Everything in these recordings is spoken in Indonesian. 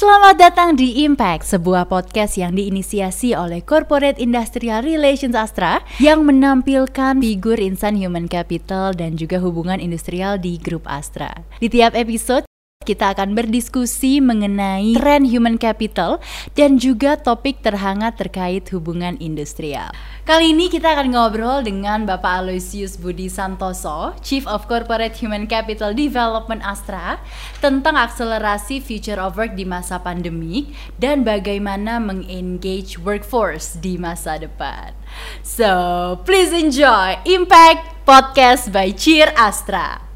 Selamat datang di Impact, sebuah podcast yang diinisiasi oleh Corporate Industrial Relations Astra yang menampilkan figur insan human capital dan juga hubungan industrial di grup Astra. Di tiap episode kita akan berdiskusi mengenai tren human capital dan juga topik terhangat terkait hubungan industrial. Kali ini kita akan ngobrol dengan Bapak Aloysius Budi Santoso, Chief of Corporate Human Capital Development Astra, tentang akselerasi future of work di masa pandemi dan bagaimana mengengage workforce di masa depan. So, please enjoy Impact Podcast by Cheer Astra.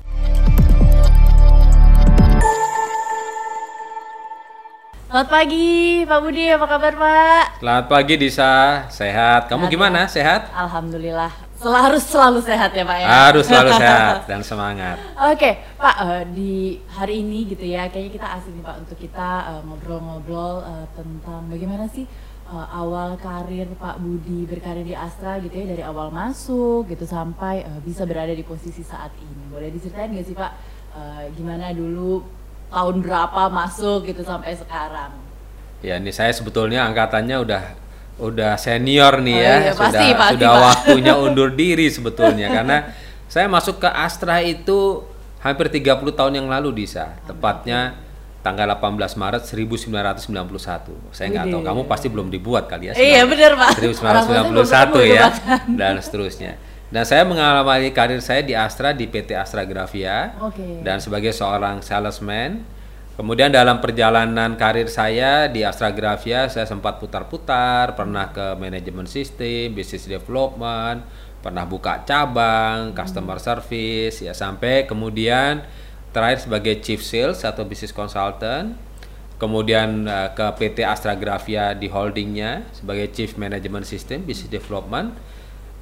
Selamat pagi Pak Budi, apa kabar Pak? Selamat pagi Disa, sehat. Kamu Sehat gimana? ya? Sehat? Alhamdulillah, Sel- harus selalu sehat ya Pak ya? Harus selalu sehat dan semangat. Oke Pak, eh, di hari ini gitu ya, kayaknya kita asik nih Pak untuk kita eh, ngobrol-ngobrol eh, tentang bagaimana sih awal karir Pak Budi berkarir di Astra gitu ya, dari awal masuk gitu sampai bisa berada di posisi saat ini. Boleh diceritain nggak sih Pak, gimana dulu tahun berapa masuk gitu sampai sekarang? Ya, ini saya sebetulnya angkatannya udah udah senior nih Oh ya. iya, pasti, sudah pasti, sudah waktunya undur diri sebetulnya karena saya masuk ke Astra itu hampir 30 tahun yang lalu Disa. Tepatnya tanggal 18 Maret 1991. Saya nggak tahu kamu pasti belum dibuat kali ya. Iya, bener, Pak. Orang tua saya belum 1991 ketemu ya dan seterusnya. Dan saya mengalami karir saya di Astra di PT Astra Grafia Oke. dan sebagai seorang salesman. Kemudian dalam perjalanan karir saya di Astra Grafia saya sempat putar-putar, pernah ke manajemen sistem, business development, pernah buka cabang, customer service ya sampai kemudian terakhir sebagai chief sales atau business consultant. Kemudian eh, ke PT Astra Grafia di holdingnya sebagai chief management system business development.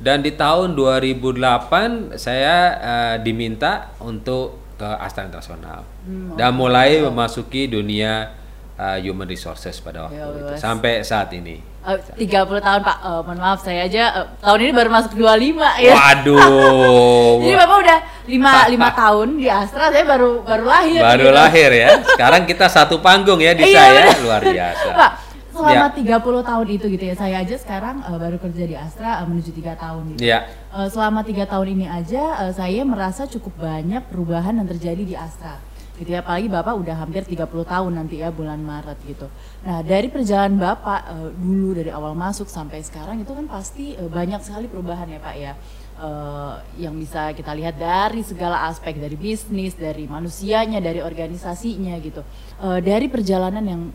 Dan di tahun 2008 saya eh, diminta untuk ke Astra Internasional dan mulai memasuki dunia eh, human resources pada waktu Ya, itu sampai saat ini. Eh, 30 tahun Pak, Eh, mohon maaf saya aja eh, tahun ini baru masuk 25 ya. Waduh, Jadi Bapak udah 5 lima tahun di Astra, saya baru baru lahir. baru gitu. lahir ya. Sekarang kita satu panggung ya di Iya, saya luar biasa. Pak, selama Ya. 30 tahun itu gitu ya, saya aja sekarang eh, baru kerja di Astra eh, menuju 3 tahun gitu. Ya. Eh, selama tiga tahun ini aja eh, saya merasa cukup banyak perubahan yang terjadi di Astra gitu ya apalagi Bapak udah hampir 30 tahun nanti ya bulan Maret gitu nah dari perjalanan Bapak eh, dulu dari awal masuk sampai sekarang itu kan pasti eh, banyak sekali perubahan ya Pak ya Eh, yang bisa kita lihat dari segala aspek dari bisnis dari manusianya dari organisasinya gitu Eh, dari perjalanan yang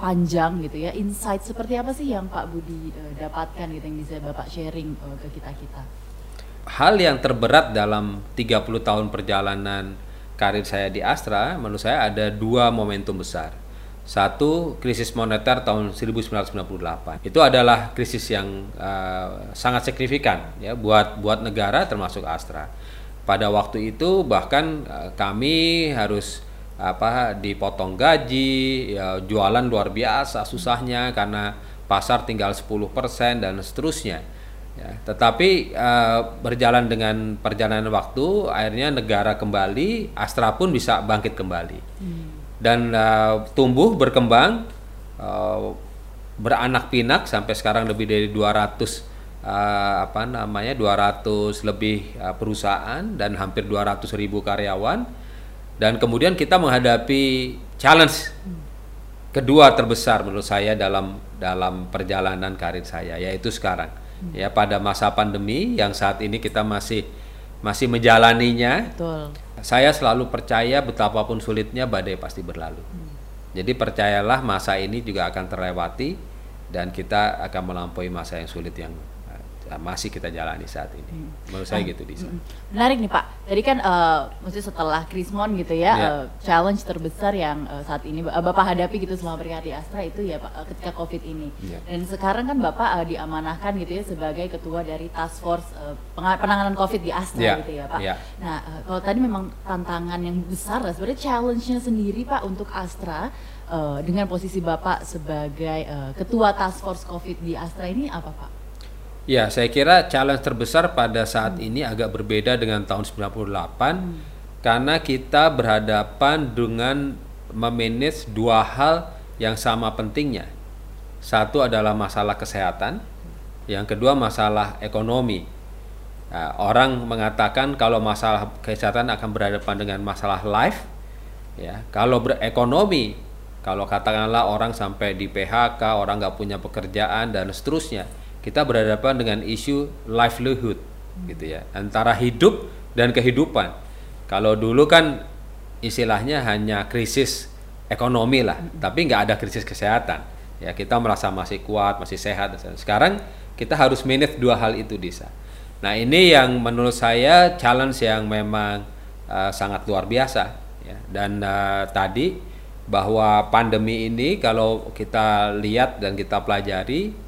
panjang gitu ya insight seperti apa sih yang Pak Budi eh, dapatkan gitu yang bisa Bapak sharing eh, ke kita kita hal yang terberat dalam 30 tahun perjalanan karir saya di Astra menurut saya ada dua momentum besar. Satu, krisis moneter tahun 1998. Itu adalah krisis yang uh, sangat signifikan ya buat buat negara termasuk Astra. Pada waktu itu bahkan uh, kami harus apa dipotong gaji, ya, jualan luar biasa susahnya karena pasar tinggal 10% dan seterusnya. Ya, tetapi eh, berjalan dengan perjalanan waktu, akhirnya negara kembali, Astra pun bisa bangkit kembali dan eh, tumbuh berkembang, eh, beranak pinak sampai sekarang lebih dari 200 eh, apa namanya 200 lebih eh, perusahaan dan hampir 200 ribu karyawan. Dan kemudian kita menghadapi challenge kedua terbesar menurut saya dalam dalam perjalanan karir saya yaitu sekarang. Ya pada masa pandemi yang saat ini kita masih masih menjalaninya Betul. saya selalu percaya betapapun sulitnya badai pasti berlalu jadi percayalah masa ini juga akan terlewati dan kita akan melampaui masa yang sulit yang masih kita jalani saat ini menurut saya gitu Disa Mm. Menarik nih Pak. Tadi kan eh maksudnya setelah Krismon gitu ya, Iya. eh, challenge terbesar yang eh, saat ini eh, Bapak hadapi gitu selama berkarir di Astra itu ya Pak eh, ketika Covid ini. Iya. Dan sekarang kan Bapak eh, diamanahkan gitu ya sebagai ketua dari Task Force penga- penanganan Covid di Astra Iya, gitu ya Pak. iya. Nah, eh, kalau tadi memang tantangan yang besar lah sebenarnya challenge-nya sendiri Pak untuk Astra eh, dengan posisi Bapak sebagai eh, ketua Task Force Covid di Astra ini apa Pak? Ya, saya kira challenge terbesar pada saat ini agak berbeda dengan tahun 98 karena kita berhadapan dengan memanage dua hal yang sama pentingnya. Satu adalah masalah kesehatan, yang kedua masalah ekonomi. Nah, orang mengatakan kalau masalah kesehatan akan berhadapan dengan masalah life, ya. Kalau berekonomi, kalau katakanlah orang sampai di PHK, orang nggak punya pekerjaan dan seterusnya, kita berhadapan dengan isu livelihood, gitu ya, antara hidup dan kehidupan. Kalau dulu kan istilahnya hanya krisis ekonomi lah, tapi nggak ada krisis kesehatan. Ya kita merasa masih kuat, masih sehat. Sekarang kita harus manage dua hal itu Disa. Nah ini yang menurut saya challenge yang memang uh, sangat luar biasa ya. Dan uh, tadi bahwa pandemi ini kalau kita lihat dan kita pelajari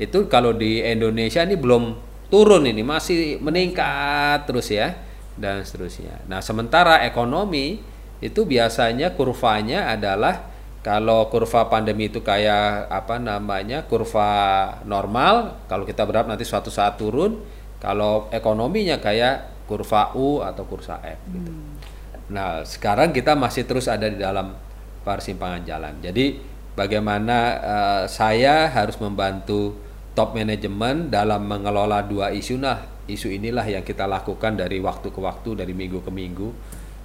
itu kalau di Indonesia ini belum turun ini masih meningkat terus ya dan seterusnya. Nah sementara ekonomi itu biasanya kurvanya adalah kalau kurva pandemi itu kayak apa namanya kurva normal, kalau kita berharap nanti suatu saat turun, kalau ekonominya kayak kurva U atau kurva F gitu. Hmm. Nah, sekarang kita masih terus ada di dalam persimpangan jalan. Jadi bagaimana uh, saya harus membantu top manajemen dalam mengelola dua isu. Nah isu inilah yang kita lakukan dari waktu ke waktu dari minggu ke minggu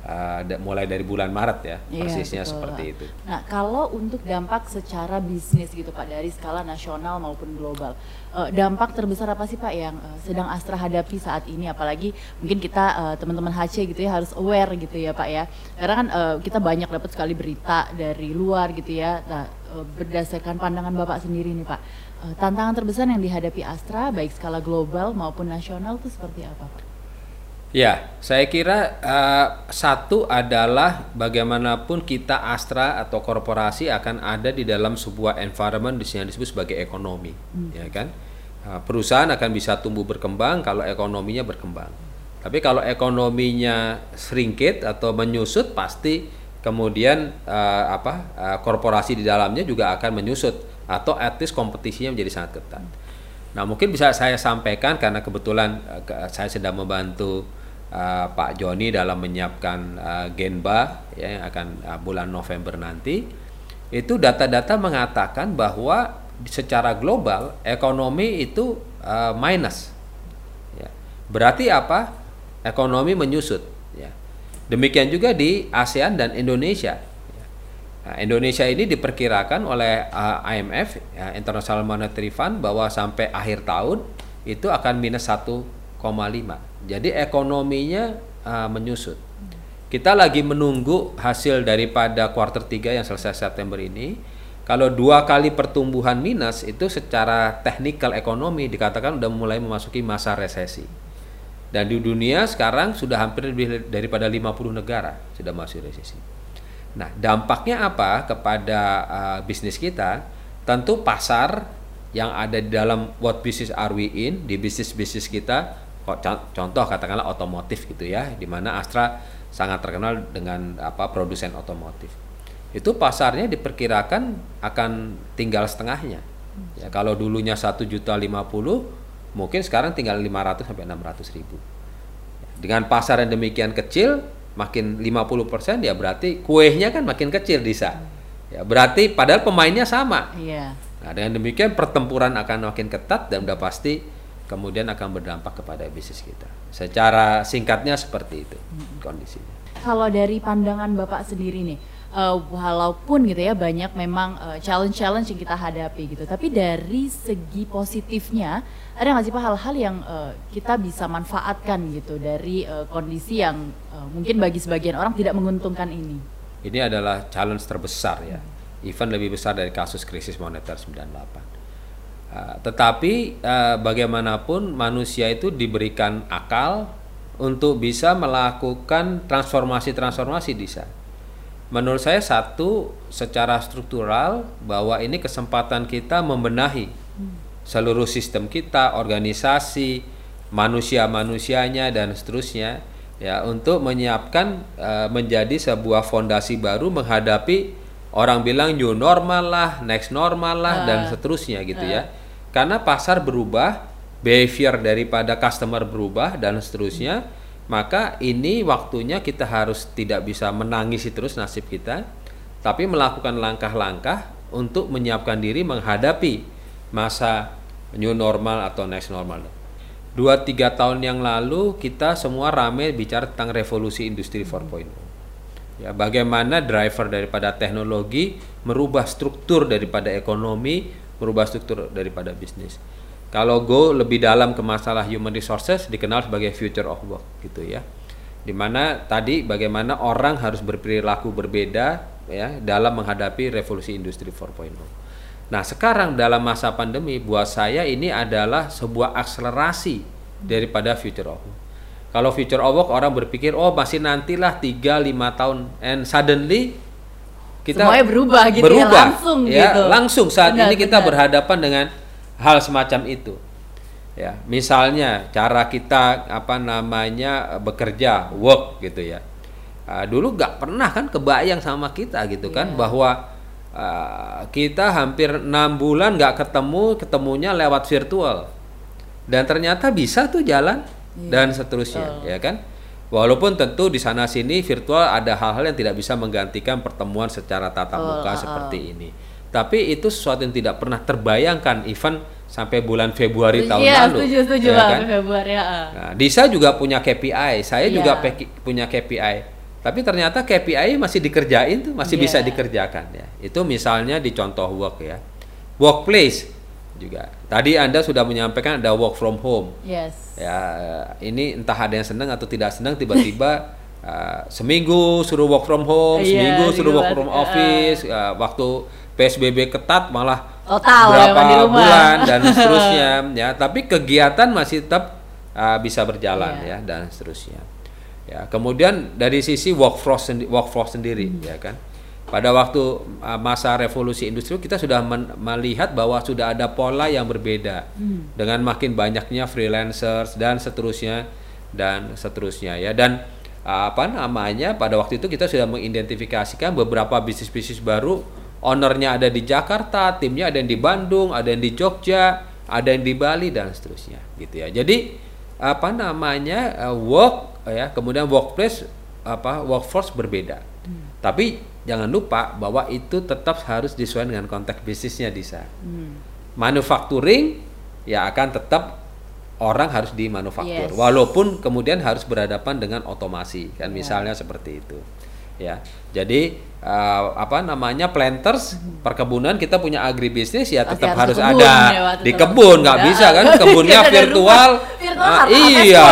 uh, mulai dari bulan Maret ya iya, persisnya betul. seperti itu. Nah kalau untuk dampak secara bisnis gitu Pak dari skala nasional maupun global, uh, dampak terbesar apa sih Pak yang uh, sedang Astra hadapi saat ini? Apalagi mungkin kita uh, teman-teman HC gitu ya harus aware gitu ya Pak ya, karena kan uh, kita banyak dapat sekali berita dari luar gitu ya. Nah uh, berdasarkan pandangan Bapak sendiri nih Pak, uh, tantangan terbesar yang dihadapi Astra baik skala global maupun nasional itu seperti apa Pak? Ya, saya kira uh, satu adalah bagaimanapun kita Astra atau korporasi akan ada di dalam sebuah environment yang disebut sebagai ekonomi, hmm. ya kan? Uh, perusahaan akan bisa tumbuh berkembang kalau ekonominya berkembang. Tapi kalau ekonominya seringkit atau menyusut, pasti kemudian uh, apa uh, korporasi di dalamnya juga akan menyusut atau at least kompetisinya menjadi sangat ketat. Nah, mungkin bisa saya sampaikan karena kebetulan uh, saya sedang membantu uh, Pak Joni dalam menyiapkan uh, Genba ya yang akan uh, bulan November nanti itu data-data mengatakan bahwa secara global ekonomi itu uh, minus ya. berarti apa ekonomi menyusut ya. demikian juga di ASEAN dan Indonesia ya. nah, Indonesia ini diperkirakan oleh uh, IMF ya, International Monetary Fund bahwa sampai akhir tahun itu akan minus 1,5 jadi ekonominya uh, menyusut. Kita lagi menunggu hasil daripada kuartal 3 yang selesai September ini. Kalau dua kali pertumbuhan minus itu secara teknikal ekonomi dikatakan sudah mulai memasuki masa resesi. Dan di dunia sekarang sudah hampir lebih daripada 50 negara sudah masuk resesi. Nah, dampaknya apa kepada uh, bisnis kita? Tentu pasar yang ada di dalam what business are we in di bisnis-bisnis kita contoh katakanlah otomotif gitu ya di mana Astra sangat terkenal dengan apa produsen otomotif. Itu pasarnya diperkirakan akan tinggal setengahnya. Ya kalau dulunya satu juta lima puluh mungkin sekarang tinggal 500 sampai 600 ribu. Dengan pasar yang demikian kecil makin 50 persen ya berarti kuehnya kan makin kecil Disa ya berarti padahal pemainnya sama. Iya. nah dengan demikian pertempuran akan makin ketat dan udah pasti kemudian akan berdampak kepada bisnis kita. Secara singkatnya seperti itu kondisinya. Kalau dari pandangan Bapak sendiri nih, uh, walaupun gitu ya banyak memang uh, challenge-challenge yang kita hadapi gitu, tapi dari segi positifnya ada nggak sih Pak hal-hal yang uh, kita bisa manfaatkan gitu dari uh, kondisi yang uh, mungkin bagi sebagian orang tidak menguntungkan ini? Ini adalah challenge terbesar ya, even lebih besar dari kasus krisis moneter 98 Ah, tetapi uh, bagaimanapun manusia itu diberikan akal untuk bisa melakukan transformasi-transformasi bisa. Menurut saya satu secara struktural bahwa ini kesempatan kita membenahi seluruh sistem kita, organisasi, manusia-manusianya dan seterusnya ya untuk menyiapkan uh, menjadi sebuah fondasi baru menghadapi orang bilang new normal lah, next normal lah uh, dan seterusnya gitu uh. ya karena pasar berubah, behavior daripada customer berubah dan seterusnya, maka ini waktunya kita harus tidak bisa menangisi terus nasib kita, tapi melakukan langkah-langkah untuk menyiapkan diri menghadapi masa new normal atau next normal. Dua tiga tahun yang lalu kita semua rame bicara tentang revolusi industri 4.0 ya bagaimana driver daripada teknologi merubah struktur daripada ekonomi merubah struktur daripada bisnis. Kalau go lebih dalam ke masalah human resources dikenal sebagai future of work gitu ya. Di mana tadi bagaimana orang harus berperilaku berbeda ya dalam menghadapi revolusi industri 4.0 nah sekarang dalam masa pandemi buat saya ini adalah sebuah akselerasi daripada future of work. Kalau future of work orang berpikir oh masih nantilah 3 5 tahun. And suddenly kita semuanya berubah gitu ya, berubah, ya langsung ya, gitu. Langsung saat benar, ini kita benar. berhadapan dengan hal semacam itu. Ya, misalnya cara kita apa namanya bekerja, work gitu ya. Uh, dulu nggak pernah kan kebayang sama kita gitu yeah. kan iya. bahwa uh, kita hampir enam bulan nggak ketemu, ketemunya lewat virtual. Dan ternyata bisa tuh jalan Iya. dan seterusnya, oh. ya kan? Walaupun tentu di sana sini virtual ada hal-hal yang tidak bisa menggantikan pertemuan secara tatap oh, muka oh, seperti ini. Tapi itu sesuatu yang tidak pernah terbayangkan even sampai bulan Februari tahun iya, lalu. Setuju, setuju ya kan? Februari. Ya. Nah, Disa juga punya KPI, saya yeah. juga punya KPI. Tapi ternyata KPI masih dikerjain tuh, masih yeah. bisa dikerjakan ya. Itu misalnya di contoh work ya. Workplace juga. Tadi Anda sudah menyampaikan ada work from home. Yes. Ya, ini entah ada yang senang atau tidak senang tiba-tiba uh, seminggu suruh work from home, yeah, seminggu suruh work from office, uh, waktu PSBB ketat malah Total, berapa ya, bulan dan seterusnya ya, tapi kegiatan masih tetap uh, bisa berjalan yeah. ya dan seterusnya. Ya, kemudian dari sisi workforce workforce sendiri hmm. ya kan pada waktu uh, masa revolusi industri kita sudah melihat bahwa sudah ada pola yang berbeda. Hmm. dengan makin banyaknya freelancers dan seterusnya dan seterusnya ya. Dan uh, apa namanya pada waktu itu kita sudah mengidentifikasikan beberapa bisnis-bisnis baru. Ownernya ada di Jakarta timnya ada yang di Bandung ada yang di Jogja ada yang di Bali dan seterusnya gitu ya. Jadi apa namanya uh, work ya kemudian workplace apa workforce berbeda. Hmm. tapi jangan lupa bahwa itu tetap harus disesuaikan dengan konteks bisnisnya Disa. Hmm. Manufacturing ya akan tetap orang harus di manufaktur yes. walaupun kemudian harus berhadapan dengan otomasi kan yeah. misalnya seperti itu ya jadi uh, apa namanya planters hmm. perkebunan kita punya agribisnis ya tetap harus, harus ada ya, di kebun nggak bisa kan kebunnya virtual, virtual uh, iya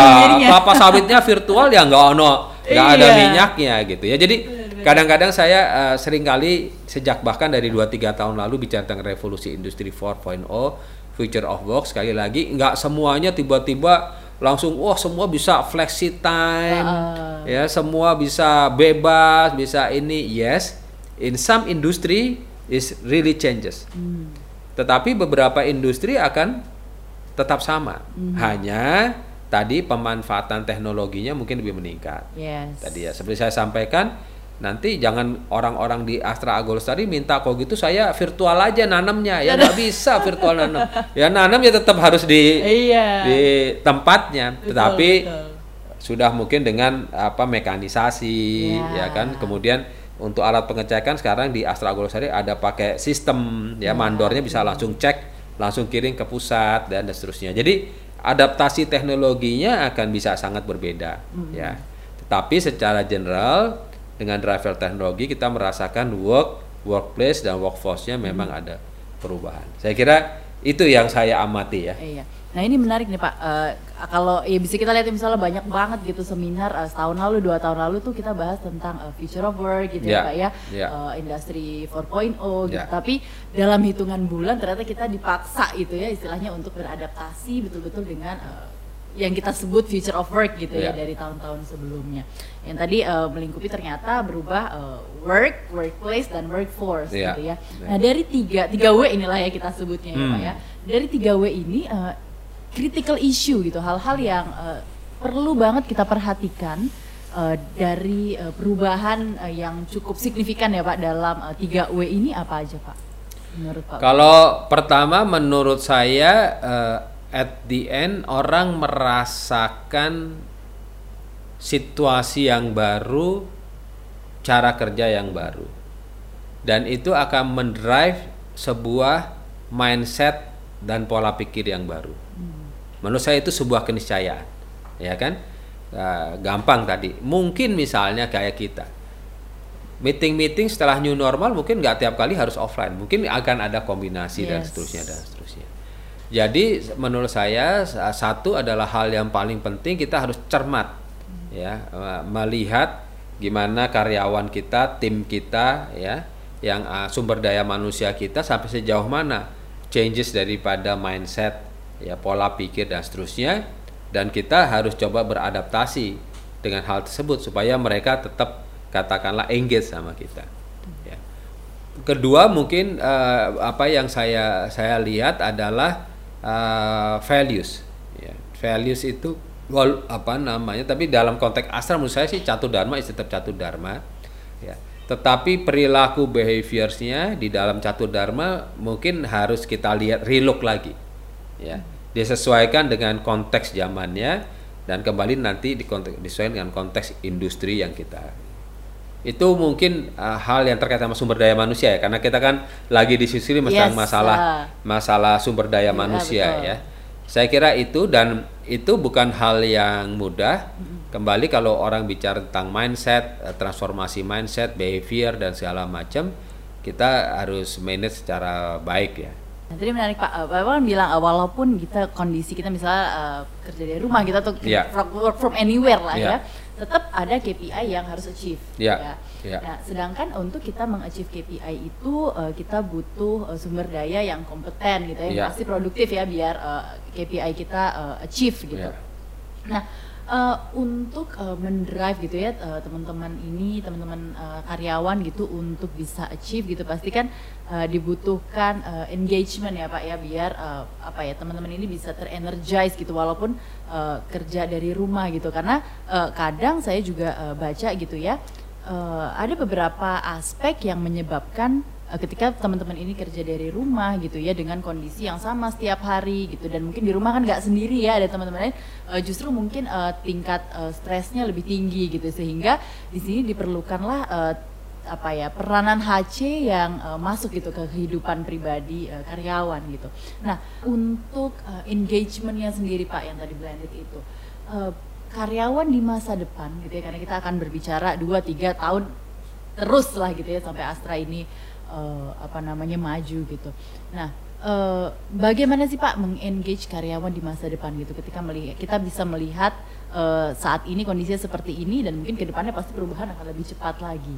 kelapa sawitnya virtual ya nggak ono nggak ada iya. minyaknya gitu ya jadi Kadang-kadang saya uh, sering kali sejak bahkan dari 2-3 tahun lalu bicara tentang revolusi industri 4.0, future of work sekali lagi nggak semuanya tiba-tiba langsung wah semua bisa flexi time uh. ya semua bisa bebas bisa ini yes in some industry is really changes hmm. tetapi beberapa industri akan tetap sama hmm. hanya tadi pemanfaatan teknologinya mungkin lebih meningkat yes. tadi ya seperti saya sampaikan nanti jangan orang-orang di Astra Agolus tadi minta kok gitu saya virtual aja nanamnya. Ya nggak bisa virtual nanam. Ya nanam ya tetap harus di iya. di tempatnya. Betul, tetapi betul. sudah mungkin dengan apa mekanisasi ya, ya kan. Kemudian untuk alat pengecekan sekarang di Astra tadi ada pakai sistem ya, ya mandornya bisa langsung cek langsung kirim ke pusat dan seterusnya. Jadi adaptasi teknologinya akan bisa sangat berbeda hmm. ya. Tetapi secara general dengan driver teknologi kita merasakan work, workplace dan workforce-nya memang hmm. ada perubahan. Saya kira itu yang saya amati ya. Iya. Nah ini menarik nih Pak. Uh, kalau ya bisa kita lihat misalnya banyak banget gitu seminar uh, setahun lalu, dua tahun lalu tuh kita bahas tentang uh, future of work gitu yeah. ya Pak ya, yeah. uh, industri 4.0 gitu. Yeah. Tapi dalam hitungan bulan ternyata kita dipaksa gitu ya istilahnya untuk beradaptasi betul-betul dengan uh, yang kita sebut future of work gitu yeah. ya iya. dari tahun-tahun sebelumnya. Yang tadi uh, melingkupi ternyata berubah uh, work, workplace dan workforce yeah. gitu ya. Nah dari tiga tiga W inilah ya kita sebutnya hmm. ya pak ya. Dari tiga W ini uh, critical issue gitu, hal-hal yang uh, perlu banget kita perhatikan uh, dari uh, perubahan uh, yang cukup signifikan ya pak dalam uh, 3W ini apa aja pak? Menurut pak? Kalau pertama menurut saya uh, at the end orang merasakan situasi yang baru, cara kerja yang baru. dan itu akan mendrive sebuah mindset dan pola pikir yang baru. Hmm. Menurut saya itu sebuah keniscayaan, ya kan? Uh, gampang tadi. Mungkin misalnya kayak kita meeting-meeting setelah new normal mungkin nggak tiap kali harus offline, mungkin akan ada kombinasi yes. dan seterusnya dan seterusnya. Jadi menurut saya satu adalah hal yang paling penting kita harus cermat ya melihat gimana karyawan kita, tim kita ya yang uh, sumber daya manusia kita sampai sejauh mana changes daripada mindset ya pola pikir dan seterusnya dan kita harus coba beradaptasi dengan hal tersebut supaya mereka tetap katakanlah engage sama kita ya. kedua mungkin uh, apa yang saya saya lihat adalah uh, values ya. values itu wal, apa namanya tapi dalam konteks asal menurut saya sih catu dharma tetap catu dharma ya tetapi perilaku behaviorsnya di dalam catur dharma mungkin harus kita lihat relook lagi ya disesuaikan dengan konteks zamannya dan kembali nanti disesuaikan dengan konteks industri yang kita itu mungkin uh, hal yang terkait sama sumber daya manusia ya karena kita kan lagi di sisi yes, masalah uh, masalah sumber daya ya, manusia betul. ya saya kira itu dan itu bukan hal yang mudah kembali kalau orang bicara tentang mindset, eh, transformasi mindset, behavior dan segala macam, kita harus manage secara baik ya. Nah, tadi menarik Pak, Bapak kan bilang uh, walaupun kita kondisi kita misalnya uh, kerja dari rumah kita tuh yeah. work from anywhere lah yeah. ya, tetap ada KPI yang harus achieve. Yeah. Ya. Yeah. Nah, sedangkan untuk kita mengachieve KPI itu uh, kita butuh uh, sumber daya yang kompeten gitu ya, yeah. pasti produktif ya biar uh, KPI kita uh, achieve gitu. Yeah. Nah uh, untuk uh, mendrive gitu ya uh, teman-teman ini teman-teman uh, karyawan gitu untuk bisa achieve gitu. Pasti kan uh, dibutuhkan uh, engagement ya pak ya biar uh, apa ya teman-teman ini bisa terenergize gitu walaupun uh, kerja dari rumah gitu. Karena uh, kadang saya juga uh, baca gitu ya uh, ada beberapa aspek yang menyebabkan ketika teman-teman ini kerja dari rumah gitu ya dengan kondisi yang sama setiap hari gitu. Dan mungkin di rumah kan nggak sendiri ya ada teman-teman lain. Uh, justru mungkin uh, tingkat uh, stresnya lebih tinggi gitu. Sehingga di sini diperlukanlah uh, apa ya peranan HC yang uh, masuk gitu ke kehidupan pribadi uh, karyawan gitu. Nah untuk uh, engagementnya sendiri Pak yang tadi blended itu uh, karyawan di masa depan gitu ya karena kita akan berbicara 2-3 tahun terus lah gitu ya sampai Astra ini uh, apa namanya maju gitu. Nah, uh, bagaimana sih Pak mengengage karyawan di masa depan gitu ketika melihat kita bisa melihat uh, saat ini kondisinya seperti ini dan mungkin ke depannya pasti perubahan akan lebih cepat lagi.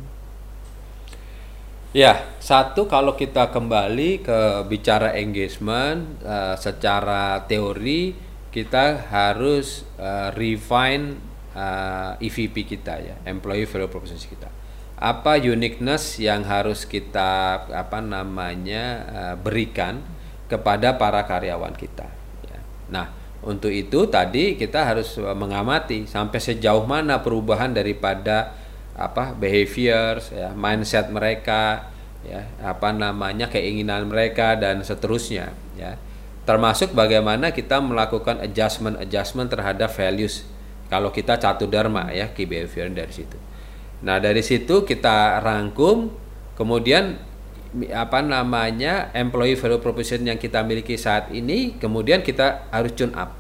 Ya, satu kalau kita kembali ke bicara engagement uh, secara teori kita harus uh, refine uh, EVP kita ya, employee value proposition kita apa uniqueness yang harus kita apa namanya uh, berikan kepada para karyawan kita. Ya. Nah, untuk itu tadi kita harus mengamati sampai sejauh mana perubahan daripada apa behavior, ya, mindset mereka, ya, apa namanya keinginan mereka dan seterusnya, ya. Termasuk bagaimana kita melakukan adjustment-adjustment terhadap values. Kalau kita catu dharma ya, key behavior dari situ. Nah, dari situ kita rangkum kemudian apa namanya employee value proposition yang kita miliki saat ini kemudian kita harus tune up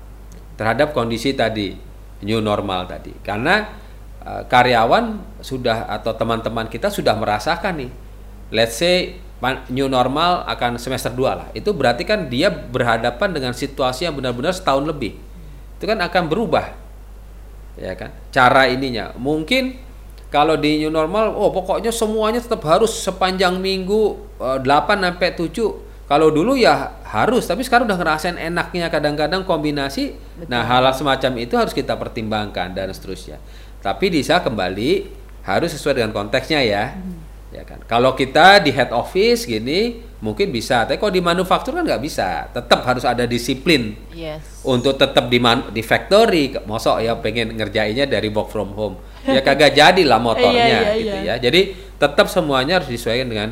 terhadap kondisi tadi new normal tadi. Karena uh, karyawan sudah atau teman-teman kita sudah merasakan nih let's say new normal akan semester 2 lah. Itu berarti kan dia berhadapan dengan situasi yang benar-benar setahun lebih. Itu kan akan berubah. Ya kan? Cara ininya. Mungkin kalau di new normal, oh pokoknya semuanya tetap harus sepanjang minggu uh, eh, 8 sampai 7. Kalau dulu ya harus, tapi sekarang udah ngerasain enaknya kadang-kadang kombinasi. Betul. Nah, hal, hal semacam itu harus kita pertimbangkan dan seterusnya. Tapi bisa kembali harus sesuai dengan konteksnya ya. Hmm. Ya kan. Kalau kita di head office gini mungkin bisa, tapi kalau di manufaktur kan nggak bisa. Tetap harus ada disiplin. Yes. Untuk tetap di man, di factory, mosok ya pengen ngerjainnya dari work from home ya kagak jadi lah motornya iya, iya, gitu iya. ya. Jadi tetap semuanya harus disesuaikan dengan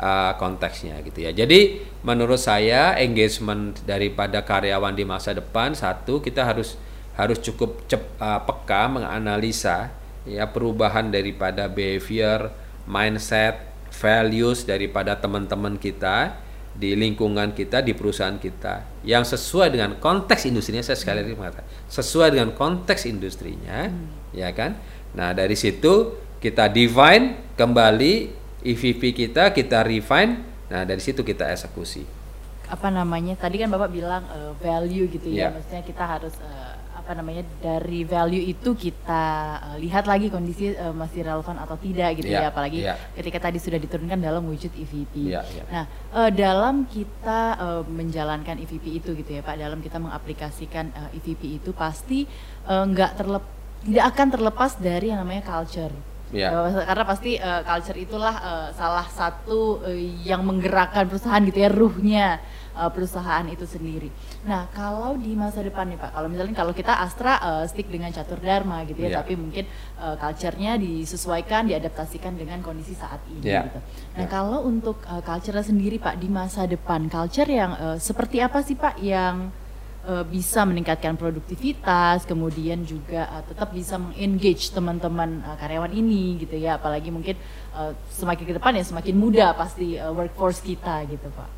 uh, konteksnya gitu ya. Jadi menurut saya engagement daripada karyawan di masa depan satu kita harus harus cukup cep, uh, peka menganalisa ya perubahan daripada behavior, mindset, values daripada teman-teman kita di lingkungan kita di perusahaan kita. Yang sesuai dengan konteks industrinya saya sekali lagi mengatakan sesuai dengan konteks industrinya hmm. ya kan? Nah dari situ kita define kembali EVP kita kita refine. Nah dari situ kita eksekusi. Apa namanya? Tadi kan bapak bilang uh, value gitu ya. Yeah. maksudnya kita harus uh, apa namanya dari value itu kita uh, lihat lagi kondisi uh, masih relevan atau tidak gitu yeah, ya apalagi yeah. ketika tadi sudah diturunkan dalam wujud EVP. Yeah, yeah. Nah uh, dalam kita uh, menjalankan EVP itu gitu ya Pak dalam kita mengaplikasikan uh, EVP itu pasti nggak uh, terlep tidak akan terlepas dari yang namanya culture. Yeah. Uh, karena pasti uh, culture itulah uh, salah satu uh, yang menggerakkan perusahaan gitu ya ruhnya uh, perusahaan itu sendiri. Nah, kalau di masa depan nih Pak, kalau misalnya kalau kita Astra uh, stick dengan catur dharma gitu ya, yeah. tapi mungkin uh, culture-nya disesuaikan, diadaptasikan dengan kondisi saat ini yeah. gitu. Nah, yeah. kalau untuk uh, culture sendiri Pak di masa depan, culture yang uh, seperti apa sih Pak yang uh, bisa meningkatkan produktivitas, kemudian juga uh, tetap bisa mengengage teman-teman uh, karyawan ini gitu ya, apalagi mungkin uh, semakin ke depan ya semakin muda pasti uh, workforce kita gitu Pak.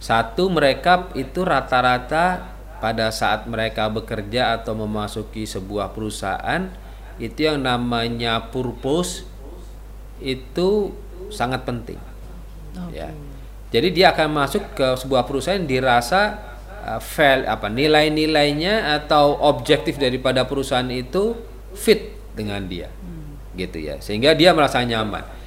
Satu mereka itu rata-rata pada saat mereka bekerja atau memasuki sebuah perusahaan itu yang namanya purpose itu sangat penting. Okay. Ya. Jadi dia akan masuk ke sebuah perusahaan dirasa fail apa nilai-nilainya atau objektif daripada perusahaan itu fit dengan dia. Hmm. Gitu ya. Sehingga dia merasa nyaman.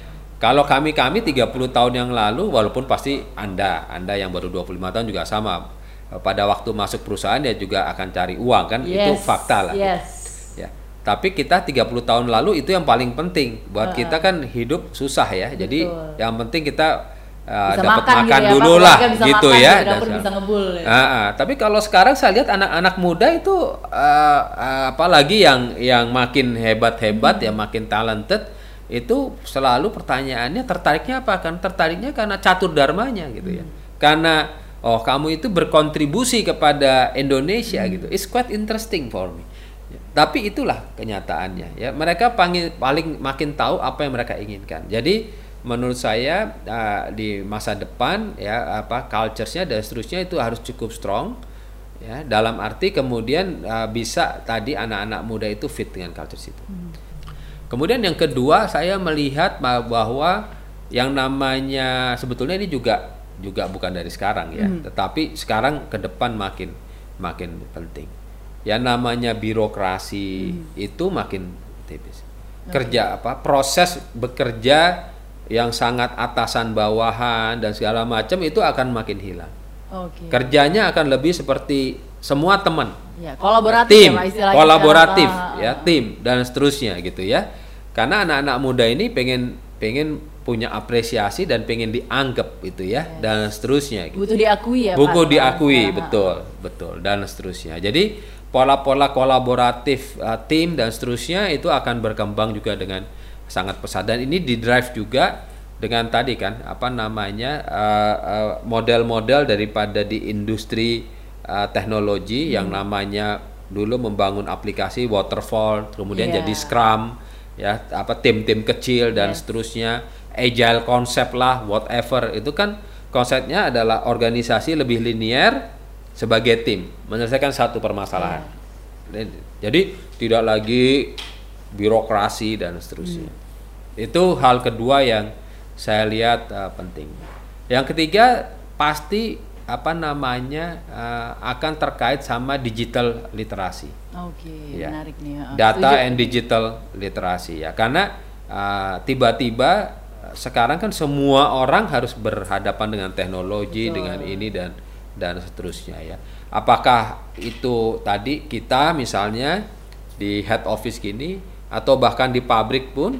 Kalau kami-kami 30 tahun yang lalu walaupun pasti Anda, Anda yang baru 25 tahun juga sama. Pada waktu masuk perusahaan ya juga akan cari uang kan, yes, itu fakta lah. Yes. Ya. Tapi kita 30 tahun lalu itu yang paling penting. Buat uh, kita kan hidup susah ya. Betul. Jadi yang penting kita Uh, dapat makan, makan gitu ya, dulu ya, lah gitu makan, ya. bisa ngebul, ya. Uh, uh, tapi kalau sekarang saya lihat anak-anak muda itu uh, uh, apalagi yang yang makin hebat-hebat hmm. ya makin talented itu selalu pertanyaannya tertariknya apa kan tertariknya karena catur dharmanya gitu ya hmm. karena oh kamu itu berkontribusi kepada Indonesia hmm. gitu it's quite interesting for me ya, tapi itulah kenyataannya ya mereka paling paling makin tahu apa yang mereka inginkan jadi menurut saya uh, di masa depan ya apa culturesnya dan seterusnya itu harus cukup strong ya dalam arti kemudian uh, bisa tadi anak-anak muda itu fit dengan culture itu. Hmm. Kemudian yang kedua saya melihat bahwa yang namanya sebetulnya ini juga juga bukan dari sekarang ya, hmm. tetapi sekarang ke depan makin makin penting. Yang namanya birokrasi hmm. itu makin tipis. Kerja apa? Proses bekerja yang sangat atasan bawahan dan segala macam itu akan makin hilang. Okay. Kerjanya akan lebih seperti semua teman. Ya, kolaboratif tim, ya, kolaboratif ya, tim dan seterusnya gitu ya karena anak-anak muda ini pengen pengen punya apresiasi dan pengen dianggap itu ya yes. dan seterusnya gitu. butuh diakui ya butuh diakui ya. betul betul dan seterusnya jadi pola-pola kolaboratif uh, tim dan seterusnya itu akan berkembang juga dengan sangat pesat dan ini di drive juga dengan tadi kan apa namanya uh, uh, model-model daripada di industri uh, teknologi hmm. yang namanya dulu membangun aplikasi waterfall kemudian yeah. jadi scrum ya apa tim-tim kecil dan yes. seterusnya agile konsep lah whatever itu kan konsepnya adalah organisasi lebih linier sebagai tim menyelesaikan satu permasalahan yeah. jadi tidak lagi birokrasi dan seterusnya hmm. itu hal kedua yang saya lihat uh, penting yang ketiga pasti apa namanya uh, akan terkait sama digital literasi. Oke, okay, ya. menarik nih. Uh, Data setuju. and digital literasi ya, karena uh, tiba-tiba uh, sekarang kan semua orang harus berhadapan dengan teknologi, Betul. dengan ini dan dan seterusnya ya. Apakah itu tadi kita misalnya di head office gini atau bahkan di pabrik pun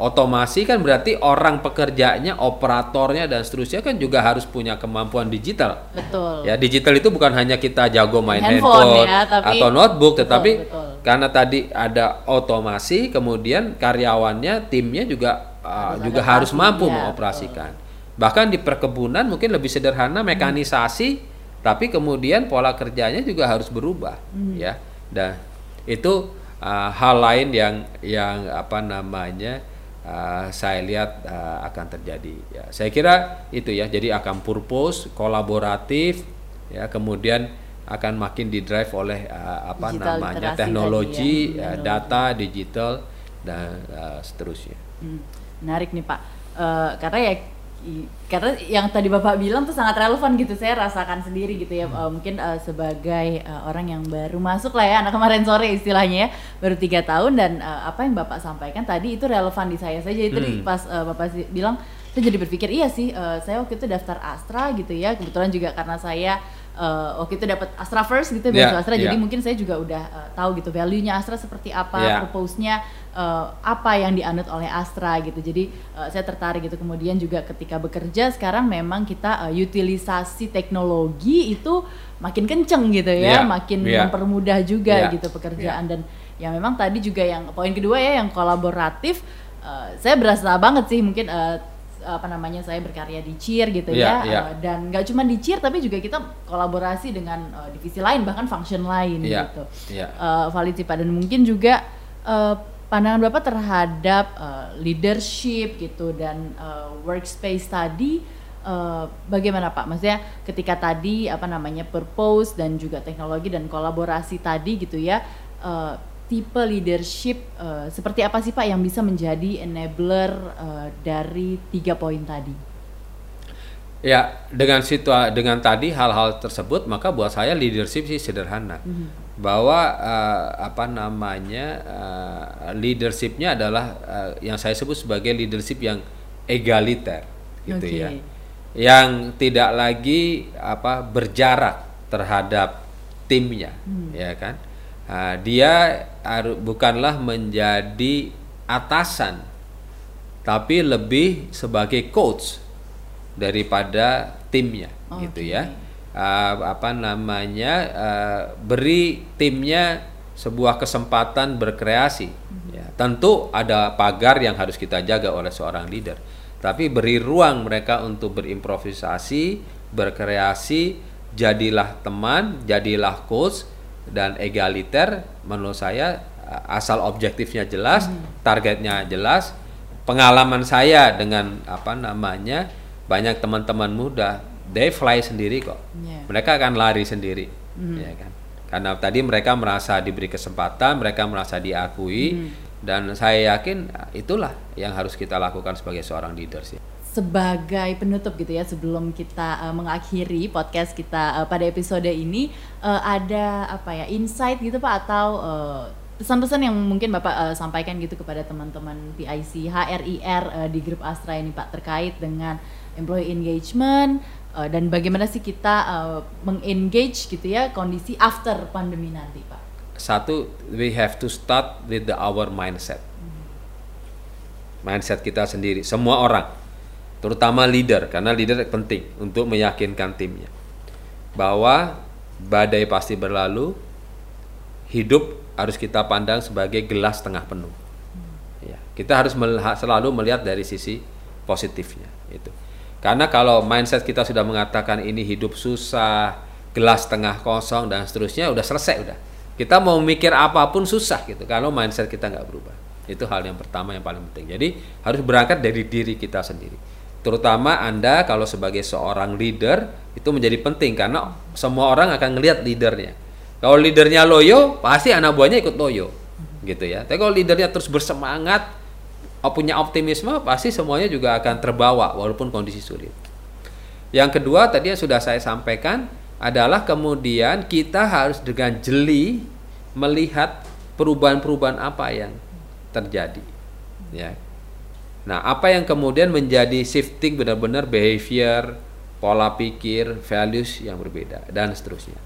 otomasi kan berarti orang pekerjanya, operatornya dan seterusnya kan juga harus punya kemampuan digital. Betul. Ya, digital itu bukan hanya kita jago main handphone, handphone ya, tapi, atau notebook, betul, tetapi betul. karena tadi ada otomasi, kemudian karyawannya, timnya juga uh, juga harus mampu ya, mengoperasikan. Betul. Bahkan di perkebunan mungkin lebih sederhana mekanisasi, hmm. tapi kemudian pola kerjanya juga harus berubah, hmm. ya. Dan itu uh, hal lain yang yang apa namanya uh, saya lihat uh, akan terjadi. Ya, saya kira itu ya. Jadi akan purpose, kolaboratif, ya kemudian akan makin didrive oleh uh, apa digital namanya teknologi, ya, ya, data, digital dan uh, seterusnya. Hmm, menarik nih Pak. Uh, karena ya karena yang tadi bapak bilang tuh sangat relevan gitu saya rasakan sendiri gitu ya. Uh, mungkin uh, sebagai uh, orang yang baru masuk lah ya anak kemarin sore istilahnya ya baru tiga tahun dan uh, apa yang bapak sampaikan tadi itu relevan di saya saja. Itu hmm. pas uh, bapak bilang saya jadi berpikir iya sih uh, saya waktu itu daftar Astra gitu ya kebetulan juga karena saya uh, waktu itu dapat Astra First gitu yeah, Astra yeah. jadi mungkin saya juga udah uh, tahu gitu value-nya Astra seperti apa yeah. propose-nya uh, apa yang dianut oleh Astra gitu jadi uh, saya tertarik gitu kemudian juga ketika bekerja sekarang memang kita uh, utilisasi teknologi itu makin kenceng gitu ya yeah, makin yeah. mempermudah juga yeah, gitu pekerjaan yeah. dan ya memang tadi juga yang poin kedua ya yang kolaboratif uh, saya berasa banget sih mungkin uh, apa namanya saya berkarya di cheer gitu yeah, ya yeah. Uh, dan nggak cuma di cheer tapi juga kita kolaborasi dengan uh, divisi lain bahkan function lain yeah, gitu yeah. uh, valid pak dan mungkin juga uh, pandangan bapak terhadap uh, leadership gitu dan uh, workspace tadi uh, bagaimana pak maksudnya ketika tadi apa namanya purpose dan juga teknologi dan kolaborasi tadi gitu ya uh, tipe leadership uh, seperti apa sih Pak yang bisa menjadi enabler uh, dari tiga poin tadi? Ya, dengan situa dengan tadi hal-hal tersebut maka buat saya leadership sih sederhana. Mm -hmm. Bahwa uh, apa namanya uh, leadershipnya adalah uh, yang saya sebut sebagai leadership yang egaliter gitu okay. ya. Yang tidak lagi apa berjarak terhadap timnya, hmm. ya kan? Uh, dia bukanlah menjadi atasan tapi lebih sebagai coach daripada timnya okay. gitu ya uh, apa namanya uh, beri timnya sebuah kesempatan berkreasi mm-hmm. ya tentu ada pagar yang harus kita jaga oleh seorang leader tapi beri ruang mereka untuk berimprovisasi berkreasi jadilah teman jadilah coach dan egaliter menurut saya asal objektifnya jelas, hmm. targetnya jelas, pengalaman saya dengan apa namanya banyak teman-teman muda, they fly sendiri kok, yeah. mereka akan lari sendiri, hmm. ya kan? Karena tadi mereka merasa diberi kesempatan, mereka merasa diakui, hmm. dan saya yakin itulah yang harus kita lakukan sebagai seorang leader sih sebagai penutup gitu ya sebelum kita uh, mengakhiri podcast kita uh, pada episode ini uh, ada apa ya insight gitu pak? Atau uh, pesan-pesan yang mungkin bapak uh, sampaikan gitu kepada teman-teman PIC HRIR uh, di grup Astra ini pak terkait dengan employee engagement uh, dan bagaimana sih kita uh, mengengage gitu ya kondisi after pandemi nanti pak? Satu we have to start with the our mindset. Hmm. mindset kita sendiri semua orang terutama leader karena leader penting untuk meyakinkan timnya. Bahwa badai pasti berlalu hidup harus kita pandang sebagai gelas tengah penuh. Ya kita harus melihat, selalu melihat dari sisi positifnya itu karena kalau mindset kita sudah mengatakan ini hidup susah gelas tengah kosong dan seterusnya udah selesai udah. Kita mau mikir apa pun susah gitu. Kalau mindset kita nggak berubah. Itu hal yang pertama yang paling penting. Jadi harus berangkat dari diri kita sendiri terutama Anda kalau sebagai seorang leader itu menjadi penting karena semua orang akan ngelihat leadernya. Kalau leadernya loyo, pasti anak buahnya ikut loyo. Gitu ya. Tapi kalau leadernya terus bersemangat, punya optimisme, pasti semuanya juga akan terbawa walaupun kondisi sulit. Yang kedua tadi yang sudah saya sampaikan adalah kemudian kita harus dengan jeli melihat perubahan-perubahan apa yang terjadi. Ya, Nah, apa yang kemudian menjadi shifting benar-benar behavior, pola pikir, values yang berbeda dan seterusnya.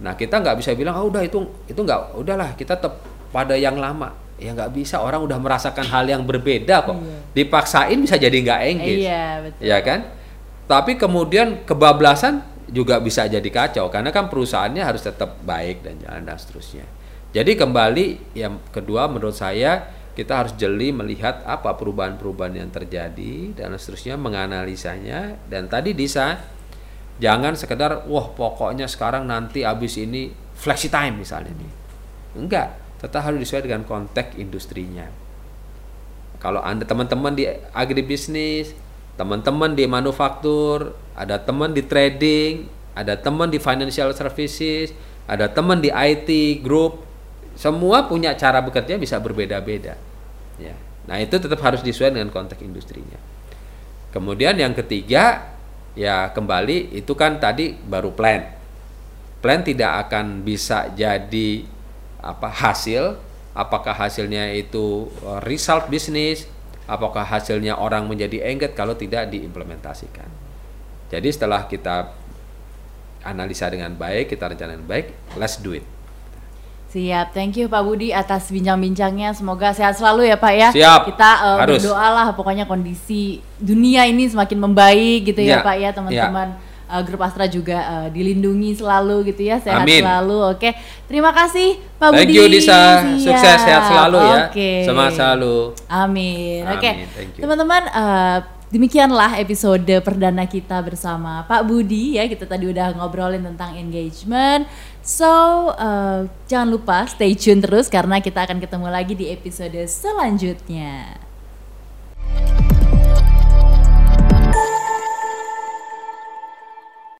Nah, kita nggak bisa bilang, oh udah itu itu nggak, udahlah kita tetap pada yang lama. Ya nggak bisa, orang udah merasakan hal yang berbeda kok. Iya. Dipaksain bisa jadi nggak engage. Iya, betul. Ya kan? Tapi kemudian kebablasan juga bisa jadi kacau karena kan perusahaannya harus tetap baik dan jalan dan seterusnya. Jadi kembali yang kedua menurut saya kita harus jeli melihat apa perubahan-perubahan yang terjadi dan seterusnya menganalisanya. Dan tadi Disa jangan sekedar wah pokoknya sekarang nanti habis ini flexi time misalnya nih. Enggak tetap harus disesuaikan dengan konteks industrinya. Kalau Anda teman-teman di agribisnis, teman-teman di manufaktur, ada teman di trading, ada teman di financial services, ada teman di IT group, semua punya cara bekerja bisa berbeda-beda. Ya. Nah, itu tetap harus disesuaikan dengan konteks industrinya. Kemudian yang ketiga, ya kembali itu kan tadi baru plan. Plan tidak akan bisa jadi apa hasil, apakah hasilnya itu uh, result bisnis, apakah hasilnya orang menjadi engget kalau tidak diimplementasikan. Jadi setelah kita analisa dengan baik, kita rencanakan baik, let's do it. Siap, thank you Pak Budi atas bincang-bincangnya. Semoga sehat selalu ya Pak ya. Siap. Kita uh, Harus. berdoa lah pokoknya kondisi dunia ini semakin membaik gitu ya, Ya, Pak ya teman-teman. Uh, grup Astra juga uh, dilindungi selalu gitu ya, sehat Amin. selalu. Oke, terima kasih Pak Thank Budi. you Disa, Siap. sukses sehat selalu ya. Oke. Semangat selalu. Amin. Oke, thank you. teman-teman, eh, demikianlah episode perdana kita bersama Pak Budi ya. Kita tadi udah ngobrolin tentang engagement. So eh, jangan lupa stay tune terus karena kita akan ketemu lagi di episode selanjutnya.